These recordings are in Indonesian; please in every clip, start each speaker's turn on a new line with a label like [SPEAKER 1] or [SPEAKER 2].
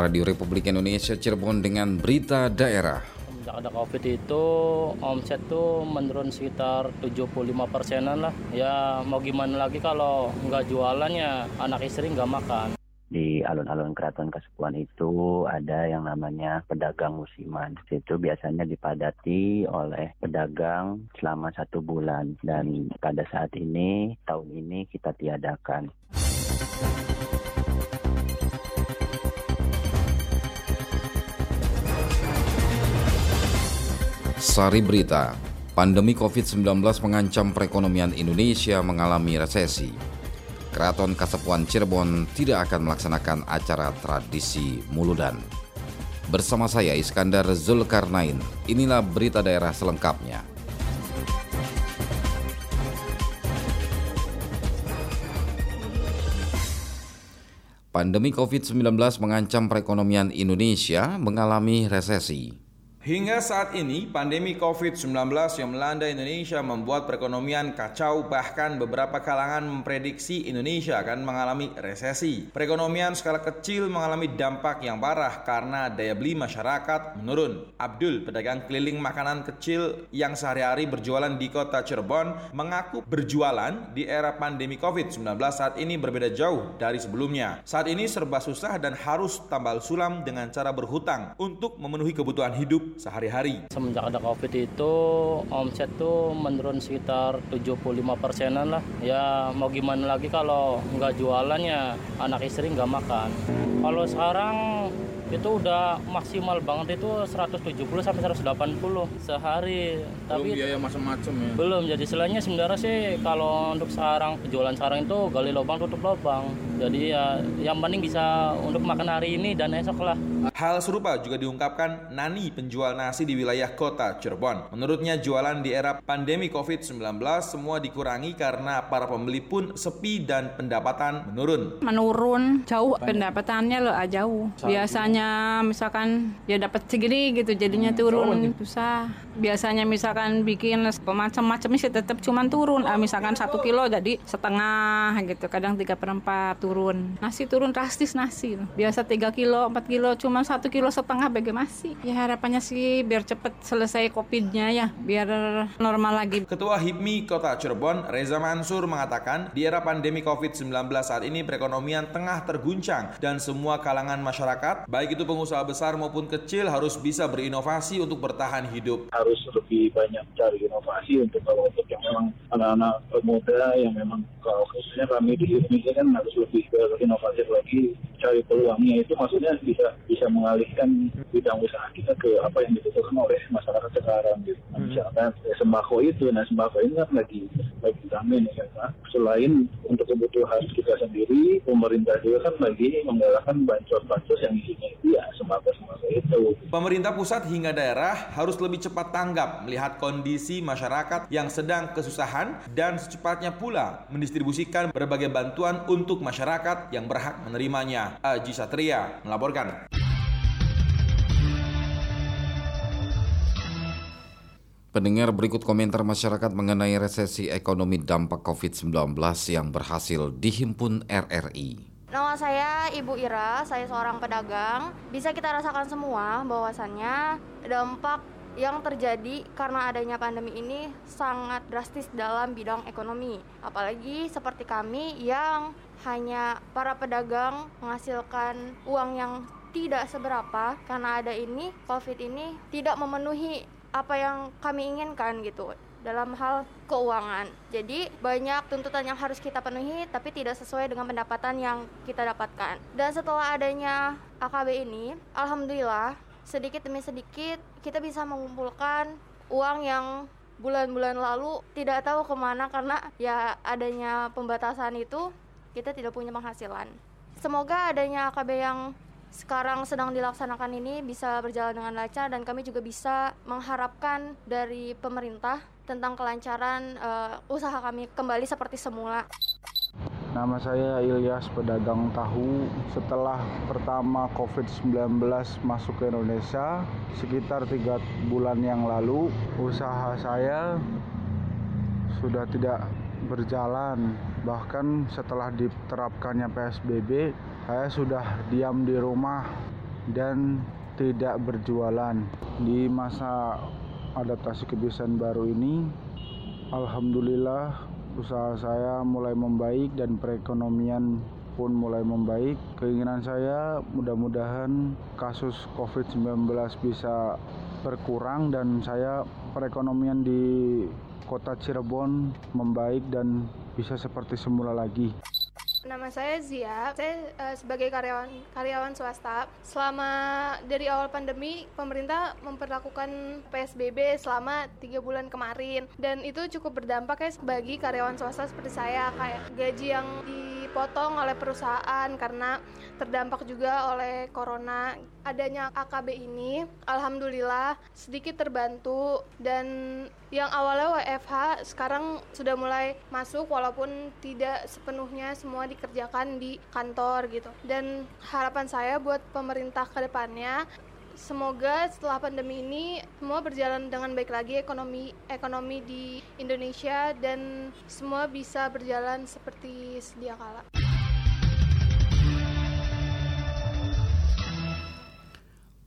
[SPEAKER 1] Radio Republik Indonesia Cirebon dengan berita daerah.
[SPEAKER 2] Sejak ada COVID itu omset tuh menurun sekitar 75 persenan lah. Ya mau gimana lagi kalau nggak jualannya anak istri nggak makan
[SPEAKER 3] di alun-alun keraton Kasepuan itu ada yang namanya pedagang musiman. Di situ biasanya dipadati oleh pedagang selama satu bulan dan pada saat ini tahun ini kita tiadakan.
[SPEAKER 1] Sari Berita, pandemi COVID-19 mengancam perekonomian Indonesia mengalami resesi. Keraton Kasepuan Cirebon tidak akan melaksanakan acara tradisi Muludan. Bersama saya Iskandar Zulkarnain, inilah berita daerah selengkapnya. Pandemi COVID-19 mengancam perekonomian Indonesia mengalami resesi.
[SPEAKER 4] Hingga saat ini, pandemi COVID-19 yang melanda Indonesia membuat perekonomian kacau, bahkan beberapa kalangan memprediksi Indonesia akan mengalami resesi. Perekonomian skala kecil mengalami dampak yang parah karena daya beli masyarakat menurun. Abdul, pedagang keliling makanan kecil yang sehari-hari berjualan di kota Cirebon, mengaku berjualan di era pandemi COVID-19 saat ini berbeda jauh dari sebelumnya. Saat ini serba susah dan harus tambal sulam dengan cara berhutang untuk memenuhi kebutuhan hidup sehari-hari.
[SPEAKER 2] Semenjak ada COVID itu omset tuh menurun sekitar 75 persenan lah. Ya mau gimana lagi kalau nggak jualannya anak istri nggak makan. Kalau sekarang itu udah maksimal banget itu 170 sampai 180 sehari.
[SPEAKER 5] Belum Tapi biaya macam-macam ya.
[SPEAKER 2] Belum. Jadi selainnya sebenarnya sih kalau untuk sekarang penjualan sekarang itu gali lubang tutup lubang. Jadi ya yang penting bisa untuk makan hari ini dan esok lah.
[SPEAKER 4] Hal serupa juga diungkapkan Nani penjual nasi di wilayah kota Cirebon. Menurutnya jualan di era pandemi COVID-19 semua dikurangi karena para pembeli pun sepi dan pendapatan menurun.
[SPEAKER 6] Menurun jauh pendapatannya loh jauh. Biasanya misalkan ya dapat segini gitu jadinya hmm, turun. susah. Biasanya misalkan bikin macam-macam sih tetap cuman turun. Ah, misalkan satu kilo jadi setengah gitu kadang tiga perempat turun. Nasi turun drastis nasi biasa tiga kilo empat kilo cuman satu kilo setengah bagaimana sih ya harapannya sih biar cepet selesai covidnya ya biar normal lagi.
[SPEAKER 4] Ketua HIPMI Kota Cirebon Reza Mansur mengatakan di era pandemi COVID-19 saat ini perekonomian tengah terguncang dan semua kalangan masyarakat baik itu pengusaha besar maupun kecil harus bisa berinovasi untuk bertahan hidup.
[SPEAKER 7] Harus lebih banyak cari inovasi untuk kalau untuk yang memang anak-anak muda yang memang kalau khususnya kami di Indonesia kan harus lebih berinovasi lagi cari peluangnya. Itu maksudnya bisa bisa mengalihkan bidang usaha kita ke apa yang dibutuhkan oleh masyarakat sekarang gitu. Nah, misalkan ya, sembako itu, nah sembako ini kan lagi lagi rame nih kan. Selain untuk kebutuhan kita sendiri, pemerintah juga kan lagi menggalakkan bantuan-bantuan yang isinya Iya, sembako-sembako itu.
[SPEAKER 4] Pemerintah pusat hingga daerah harus lebih cepat tanggap melihat kondisi masyarakat yang sedang kesusahan dan secepatnya pula mendistribusikan berbagai bantuan untuk masyarakat yang berhak menerimanya. Aji Satria melaporkan.
[SPEAKER 1] Pendengar berikut komentar masyarakat mengenai resesi ekonomi dampak COVID-19 yang berhasil dihimpun RRI.
[SPEAKER 8] Nama saya Ibu Ira, saya seorang pedagang. Bisa kita rasakan semua bahwasannya dampak yang terjadi karena adanya pandemi ini sangat drastis dalam bidang ekonomi. Apalagi seperti kami yang hanya para pedagang menghasilkan uang yang tidak seberapa karena ada ini COVID ini tidak memenuhi apa yang kami inginkan gitu dalam hal keuangan. Jadi banyak tuntutan yang harus kita penuhi tapi tidak sesuai dengan pendapatan yang kita dapatkan. Dan setelah adanya AKB ini, alhamdulillah sedikit demi sedikit kita bisa mengumpulkan uang yang bulan-bulan lalu tidak tahu ke mana karena ya adanya pembatasan itu kita tidak punya penghasilan. Semoga adanya AKB yang sekarang sedang dilaksanakan ini bisa berjalan dengan lancar dan kami juga bisa mengharapkan dari pemerintah tentang kelancaran uh, usaha kami kembali seperti semula.
[SPEAKER 9] Nama saya Ilyas pedagang tahu. Setelah pertama COVID-19 masuk ke Indonesia, sekitar tiga bulan yang lalu, usaha saya sudah tidak berjalan. Bahkan setelah diterapkannya PSBB, saya sudah diam di rumah dan tidak berjualan. Di masa adaptasi kebiasaan baru ini, alhamdulillah usaha saya mulai membaik dan perekonomian pun mulai membaik. Keinginan saya mudah-mudahan kasus COVID-19 bisa berkurang dan saya perekonomian di kota Cirebon membaik dan bisa seperti semula lagi.
[SPEAKER 10] Nama saya Zia, saya uh, sebagai karyawan karyawan swasta. Selama dari awal pandemi, pemerintah memperlakukan PSBB selama tiga bulan kemarin, dan itu cukup berdampak ya bagi karyawan swasta seperti saya, kayak gaji yang dipotong oleh perusahaan karena terdampak juga oleh corona. Adanya AKB ini, alhamdulillah sedikit terbantu dan yang awalnya WFH sekarang sudah mulai masuk walaupun tidak sepenuhnya semua dikerjakan di kantor gitu. Dan harapan saya buat pemerintah ke depannya semoga setelah pandemi ini semua berjalan dengan baik lagi ekonomi ekonomi di Indonesia dan semua bisa berjalan seperti sedia kala.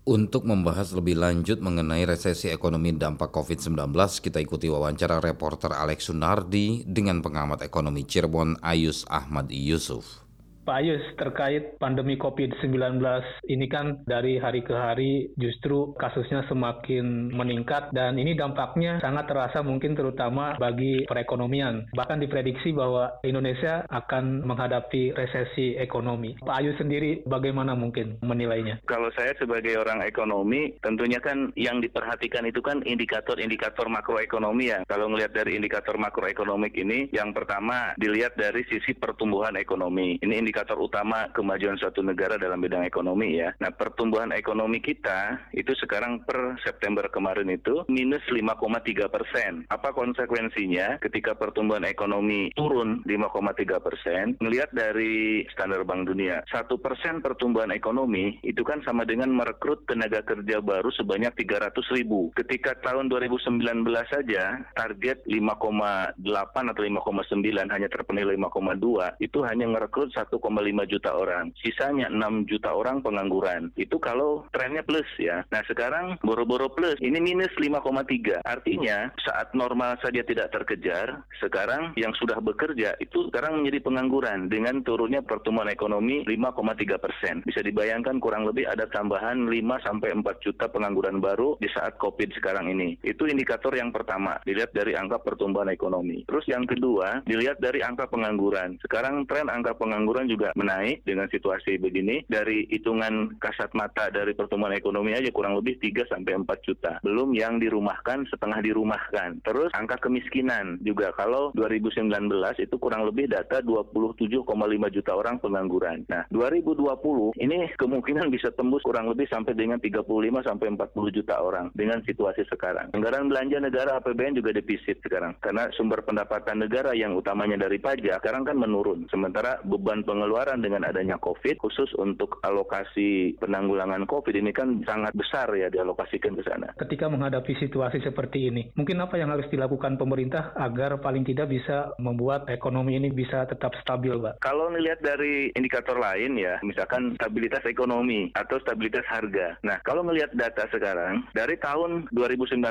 [SPEAKER 1] Untuk membahas lebih lanjut mengenai resesi ekonomi dampak COVID-19, kita ikuti wawancara reporter Alex Sunardi dengan pengamat ekonomi Cirebon Ayus Ahmad Yusuf.
[SPEAKER 11] Pak Ayus, terkait pandemi COVID-19 ini kan dari hari ke hari justru kasusnya semakin meningkat dan ini dampaknya sangat terasa mungkin terutama bagi perekonomian. Bahkan diprediksi bahwa Indonesia akan menghadapi resesi ekonomi. Pak Ayus sendiri bagaimana mungkin menilainya?
[SPEAKER 12] Kalau saya sebagai orang ekonomi, tentunya kan yang diperhatikan itu kan indikator-indikator makroekonomi ya. Kalau melihat dari indikator makroekonomik ini, yang pertama dilihat dari sisi pertumbuhan ekonomi. Ini utama kemajuan suatu negara dalam bidang ekonomi ya. Nah, pertumbuhan ekonomi kita itu sekarang per September kemarin itu minus 5,3 persen. Apa konsekuensinya ketika pertumbuhan ekonomi turun 5,3 persen? Melihat dari standar Bank Dunia, satu persen pertumbuhan ekonomi itu kan sama dengan merekrut tenaga kerja baru sebanyak 300 ribu. Ketika tahun 2019 saja target 5,8 atau 5,9 hanya terpenuhi 5,2 itu hanya merekrut 1 1,5 juta orang. Sisanya 6 juta orang pengangguran. Itu kalau trennya plus ya. Nah sekarang boro-boro plus, ini minus 5,3. Artinya saat normal saja tidak terkejar, sekarang yang sudah bekerja itu sekarang menjadi pengangguran dengan turunnya pertumbuhan ekonomi 5,3 persen. Bisa dibayangkan kurang lebih ada tambahan 5 sampai 4 juta pengangguran baru di saat COVID sekarang ini. Itu indikator yang pertama, dilihat dari angka pertumbuhan ekonomi. Terus yang kedua, dilihat dari angka pengangguran. Sekarang tren angka pengangguran juga menaik dengan situasi begini dari hitungan kasat mata dari pertumbuhan ekonomi aja kurang lebih 3 sampai 4 juta. Belum yang dirumahkan setengah dirumahkan. Terus angka kemiskinan juga kalau 2019 itu kurang lebih data 27,5 juta orang pengangguran. Nah, 2020 ini kemungkinan bisa tembus kurang lebih sampai dengan 35 sampai 40 juta orang dengan situasi sekarang. Anggaran belanja negara APBN juga defisit sekarang karena sumber pendapatan negara yang utamanya dari pajak sekarang kan menurun. Sementara beban pengeluaran pengeluaran dengan adanya COVID khusus untuk alokasi penanggulangan COVID ini kan sangat besar ya dialokasikan ke sana.
[SPEAKER 11] Ketika menghadapi situasi seperti ini, mungkin apa yang harus dilakukan pemerintah agar paling tidak bisa membuat ekonomi ini bisa tetap stabil, Pak?
[SPEAKER 12] Kalau melihat dari indikator lain ya, misalkan stabilitas ekonomi atau stabilitas harga. Nah, kalau melihat data sekarang, dari tahun 2019,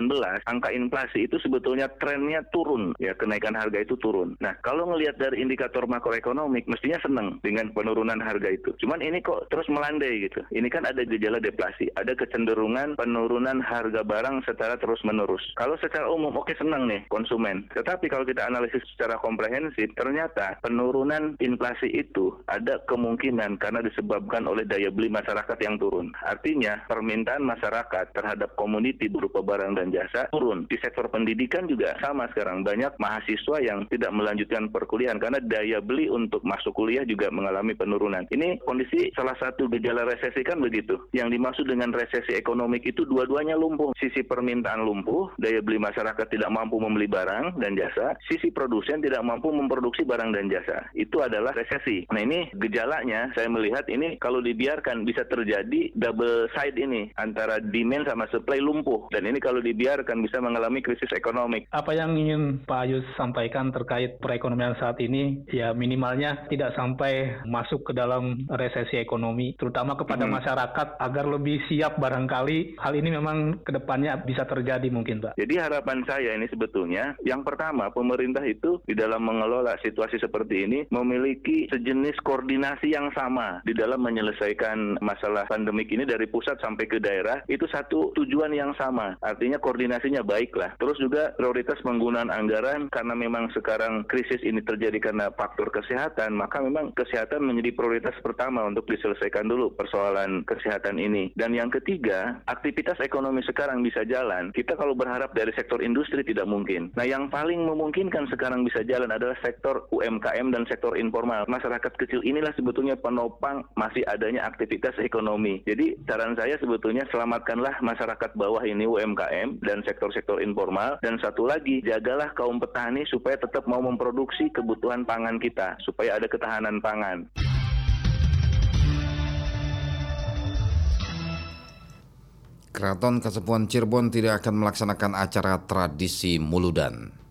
[SPEAKER 12] angka inflasi itu sebetulnya trennya turun, ya kenaikan harga itu turun. Nah, kalau melihat dari indikator makroekonomik, mestinya senang dengan penurunan harga itu. Cuman ini kok terus melandai gitu. Ini kan ada gejala deflasi, ada kecenderungan penurunan harga barang secara terus menerus. Kalau secara umum oke senang nih konsumen. Tetapi kalau kita analisis secara komprehensif, ternyata penurunan inflasi itu ada kemungkinan karena disebabkan oleh daya beli masyarakat yang turun. Artinya permintaan masyarakat terhadap komoditi berupa barang dan jasa turun. Di sektor pendidikan juga sama sekarang banyak mahasiswa yang tidak melanjutkan perkuliahan karena daya beli untuk masuk kuliah juga mengalami penurunan. Ini kondisi salah satu gejala resesi kan begitu. Yang dimaksud dengan resesi ekonomik itu dua-duanya lumpuh. Sisi permintaan lumpuh, daya beli masyarakat tidak mampu membeli barang dan jasa, sisi produsen tidak mampu memproduksi barang dan jasa. Itu adalah resesi. Nah ini gejalanya saya melihat ini kalau dibiarkan bisa terjadi double side ini antara demand sama supply lumpuh dan ini kalau dibiarkan bisa mengalami krisis ekonomi.
[SPEAKER 11] Apa yang ingin Pak Ayus sampaikan terkait perekonomian saat ini ya minimalnya tidak sampai boleh masuk ke dalam resesi ekonomi, terutama kepada hmm. masyarakat agar lebih siap barangkali hal ini memang ke depannya bisa terjadi mungkin Pak.
[SPEAKER 12] Jadi harapan saya ini sebetulnya yang pertama pemerintah itu di dalam mengelola situasi seperti ini memiliki sejenis koordinasi yang sama di dalam menyelesaikan masalah pandemik ini dari pusat sampai ke daerah itu satu tujuan yang sama. Artinya koordinasinya baiklah. Terus juga prioritas penggunaan anggaran karena memang sekarang krisis ini terjadi karena faktor kesehatan, maka memang kesehatan menjadi prioritas pertama untuk diselesaikan dulu persoalan kesehatan ini. Dan yang ketiga, aktivitas ekonomi sekarang bisa jalan. Kita kalau berharap dari sektor industri tidak mungkin. Nah, yang paling memungkinkan sekarang bisa jalan adalah sektor UMKM dan sektor informal. Masyarakat kecil inilah sebetulnya penopang masih adanya aktivitas ekonomi. Jadi, saran saya sebetulnya selamatkanlah masyarakat bawah ini UMKM dan sektor-sektor informal dan satu lagi jagalah kaum petani supaya tetap mau memproduksi kebutuhan pangan kita supaya ada ketahanan pangan.
[SPEAKER 1] Keraton Kasepuhan Cirebon tidak akan melaksanakan acara tradisi Muludan.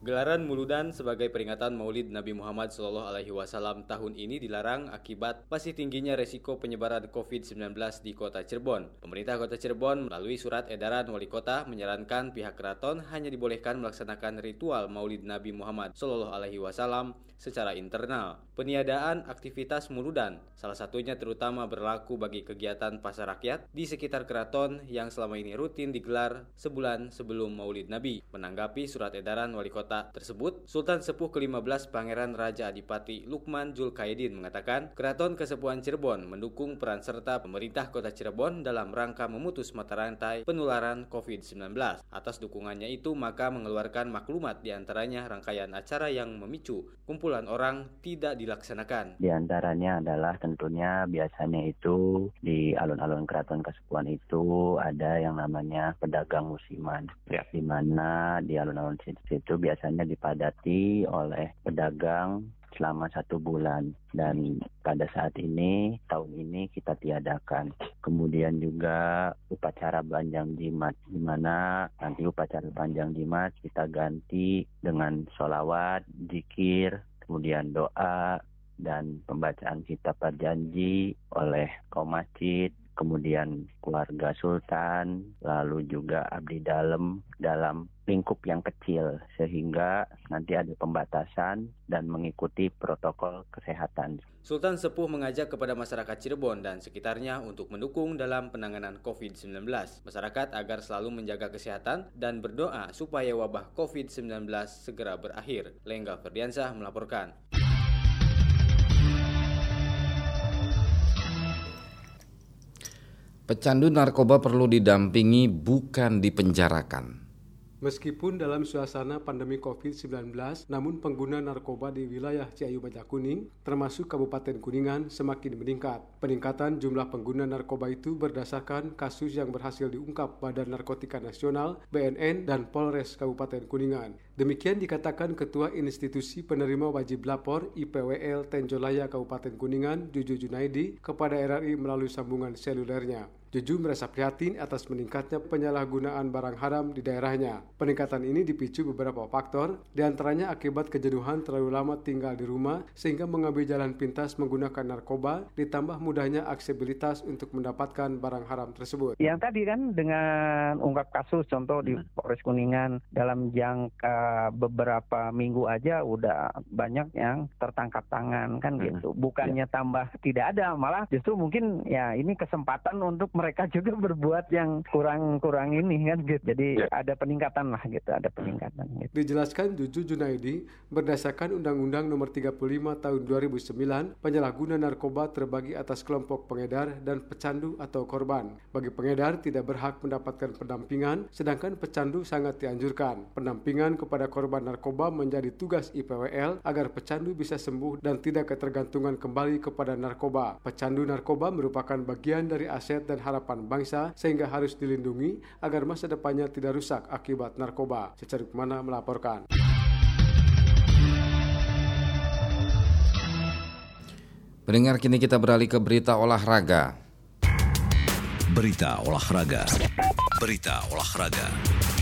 [SPEAKER 13] Gelaran Muludan sebagai peringatan Maulid Nabi Muhammad SAW tahun ini dilarang akibat masih tingginya resiko penyebaran COVID-19 di kota Cirebon. Pemerintah kota Cirebon melalui surat edaran wali kota menyarankan pihak keraton hanya dibolehkan melaksanakan ritual Maulid Nabi Muhammad SAW secara internal. Peniadaan aktivitas Muludan salah satunya terutama berlaku bagi kegiatan pasar rakyat di sekitar keraton yang selama ini rutin digelar sebulan sebelum Maulid Nabi. Menanggapi surat edaran wali kota kota tersebut, Sultan Sepuh ke-15 Pangeran Raja Adipati Lukman Julkaidin mengatakan, Keraton Kesepuhan Cirebon mendukung peran serta pemerintah kota Cirebon dalam rangka memutus mata rantai penularan COVID-19. Atas dukungannya itu, maka mengeluarkan maklumat di antaranya rangkaian acara yang memicu kumpulan orang tidak dilaksanakan.
[SPEAKER 3] Di antaranya adalah tentunya biasanya itu di alun-alun Keraton Kesepuhan itu ada yang namanya pedagang musiman. Ya. Di mana di alun-alun situ biasanya biasanya dipadati oleh pedagang selama satu bulan. Dan pada saat ini tahun ini kita tiadakan. Kemudian juga upacara panjang jimat di mana nanti upacara panjang jimat kita ganti dengan sholawat zikir kemudian doa dan pembacaan kitab perjanji oleh kaum masjid kemudian keluarga sultan, lalu juga abdi dalam dalam lingkup yang kecil sehingga nanti ada pembatasan dan mengikuti protokol kesehatan.
[SPEAKER 13] Sultan Sepuh mengajak kepada masyarakat Cirebon dan sekitarnya untuk mendukung dalam penanganan COVID-19. Masyarakat agar selalu menjaga kesehatan dan berdoa supaya wabah COVID-19 segera berakhir. Lengga Ferdiansah melaporkan.
[SPEAKER 1] Pecandu narkoba perlu didampingi bukan dipenjarakan.
[SPEAKER 14] Meskipun dalam suasana pandemi COVID-19, namun pengguna narkoba di wilayah Ciayu Bajak Kuning, termasuk Kabupaten Kuningan, semakin meningkat. Peningkatan jumlah pengguna narkoba itu berdasarkan kasus yang berhasil diungkap Badan Narkotika Nasional, BNN, dan Polres Kabupaten Kuningan. Demikian dikatakan Ketua Institusi Penerima Wajib Lapor IPWL Tenjolaya Kabupaten Kuningan, Juju Junaidi, kepada RRI melalui sambungan selulernya. Juju merasa prihatin atas meningkatnya penyalahgunaan barang haram di daerahnya. Peningkatan ini dipicu beberapa faktor, di antaranya akibat kejenuhan terlalu lama tinggal di rumah sehingga mengambil jalan pintas menggunakan narkoba, ditambah mudahnya aksesibilitas untuk mendapatkan barang haram tersebut.
[SPEAKER 15] Yang tadi kan dengan ungkap kasus contoh di. Polres Kuningan dalam jangka beberapa minggu aja udah banyak yang tertangkap tangan kan hmm. gitu. Bukannya ya. tambah tidak ada, malah justru mungkin ya ini kesempatan untuk mereka juga berbuat yang kurang-kurang ini kan gitu. Jadi ya. ada peningkatan lah gitu, ada peningkatan. Gitu.
[SPEAKER 14] Dijelaskan Juju Junaidi berdasarkan Undang-Undang Nomor 35 Tahun 2009, penyalahguna narkoba terbagi atas kelompok pengedar dan pecandu atau korban. Bagi pengedar tidak berhak mendapatkan pendampingan, sedangkan pecandu sangat dianjurkan. Pendampingan kepada korban narkoba menjadi tugas IPWL agar pecandu bisa sembuh dan tidak ketergantungan kembali kepada narkoba. Pecandu narkoba merupakan bagian dari aset dan harapan bangsa sehingga harus dilindungi agar masa depannya tidak rusak akibat narkoba. Cecer mana melaporkan.
[SPEAKER 1] Pendengar kini kita beralih ke berita olahraga.
[SPEAKER 16] Berita olahraga. Berita olahraga.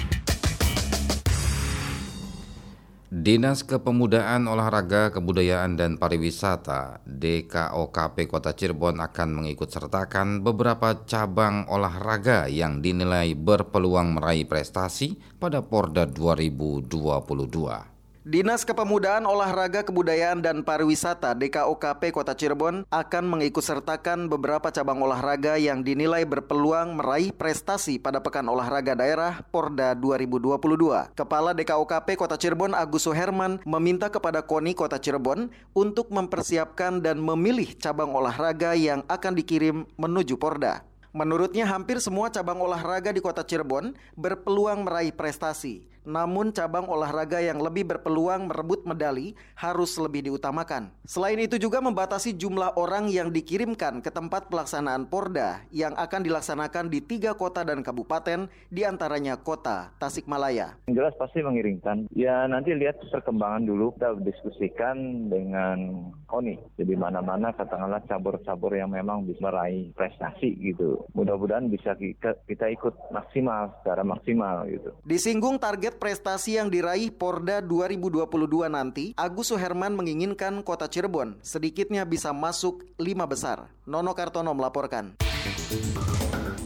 [SPEAKER 1] Dinas Kepemudaan Olahraga Kebudayaan dan Pariwisata DKOKP Kota Cirebon akan mengikut sertakan beberapa cabang olahraga yang dinilai berpeluang meraih prestasi pada Porda 2022.
[SPEAKER 17] Dinas Kepemudaan Olahraga Kebudayaan dan Pariwisata DKOKP Kota Cirebon akan mengikut sertakan beberapa cabang olahraga yang dinilai berpeluang meraih prestasi pada Pekan Olahraga Daerah Porda 2022. Kepala DKOKP Kota Cirebon Agus Suherman meminta kepada KONI Kota Cirebon untuk mempersiapkan dan memilih cabang olahraga yang akan dikirim menuju Porda. Menurutnya hampir semua cabang olahraga di Kota Cirebon berpeluang meraih prestasi. Namun cabang olahraga yang lebih berpeluang merebut medali harus lebih diutamakan. Selain itu juga membatasi jumlah orang yang dikirimkan ke tempat pelaksanaan Porda yang akan dilaksanakan di tiga kota dan kabupaten di antaranya kota Tasikmalaya.
[SPEAKER 18] Yang jelas pasti mengirimkan. Ya nanti lihat perkembangan dulu kita diskusikan dengan KONI. Jadi mana-mana katakanlah cabur-cabur yang memang bisa meraih prestasi gitu. Mudah-mudahan bisa kita, kita ikut maksimal secara maksimal gitu.
[SPEAKER 17] Disinggung target prestasi yang diraih Porda 2022 nanti, Agus Suherman menginginkan kota Cirebon sedikitnya bisa masuk lima besar. Nono Kartono melaporkan.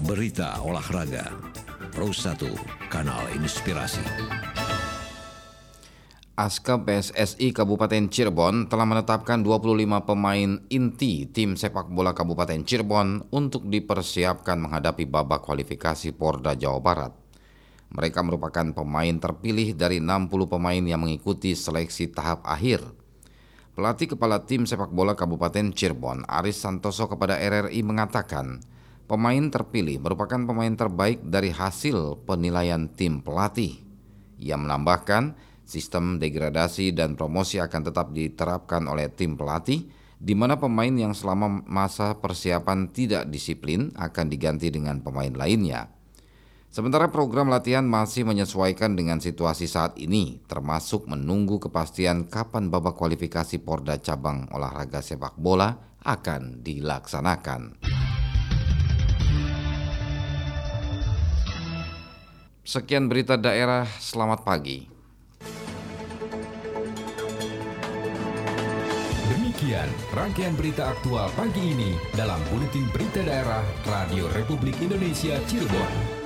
[SPEAKER 16] Berita olahraga. Pro 1, Kanal Inspirasi.
[SPEAKER 1] Aska PSSI Kabupaten Cirebon telah menetapkan 25 pemain inti tim sepak bola Kabupaten Cirebon untuk dipersiapkan menghadapi babak kualifikasi Porda Jawa Barat. Mereka merupakan pemain terpilih dari 60 pemain yang mengikuti seleksi tahap akhir. Pelatih kepala tim sepak bola Kabupaten Cirebon, Aris Santoso kepada RRI mengatakan, pemain terpilih merupakan pemain terbaik dari hasil penilaian tim pelatih. Ia menambahkan, sistem degradasi dan promosi akan tetap diterapkan oleh tim pelatih, di mana pemain yang selama masa persiapan tidak disiplin akan diganti dengan pemain lainnya. Sementara program latihan masih menyesuaikan dengan situasi saat ini, termasuk menunggu kepastian kapan babak kualifikasi Porda cabang olahraga sepak bola akan dilaksanakan. Sekian berita daerah, selamat pagi.
[SPEAKER 19] Demikian rangkaian berita aktual pagi ini dalam Buletin Berita Daerah Radio Republik Indonesia Cirebon.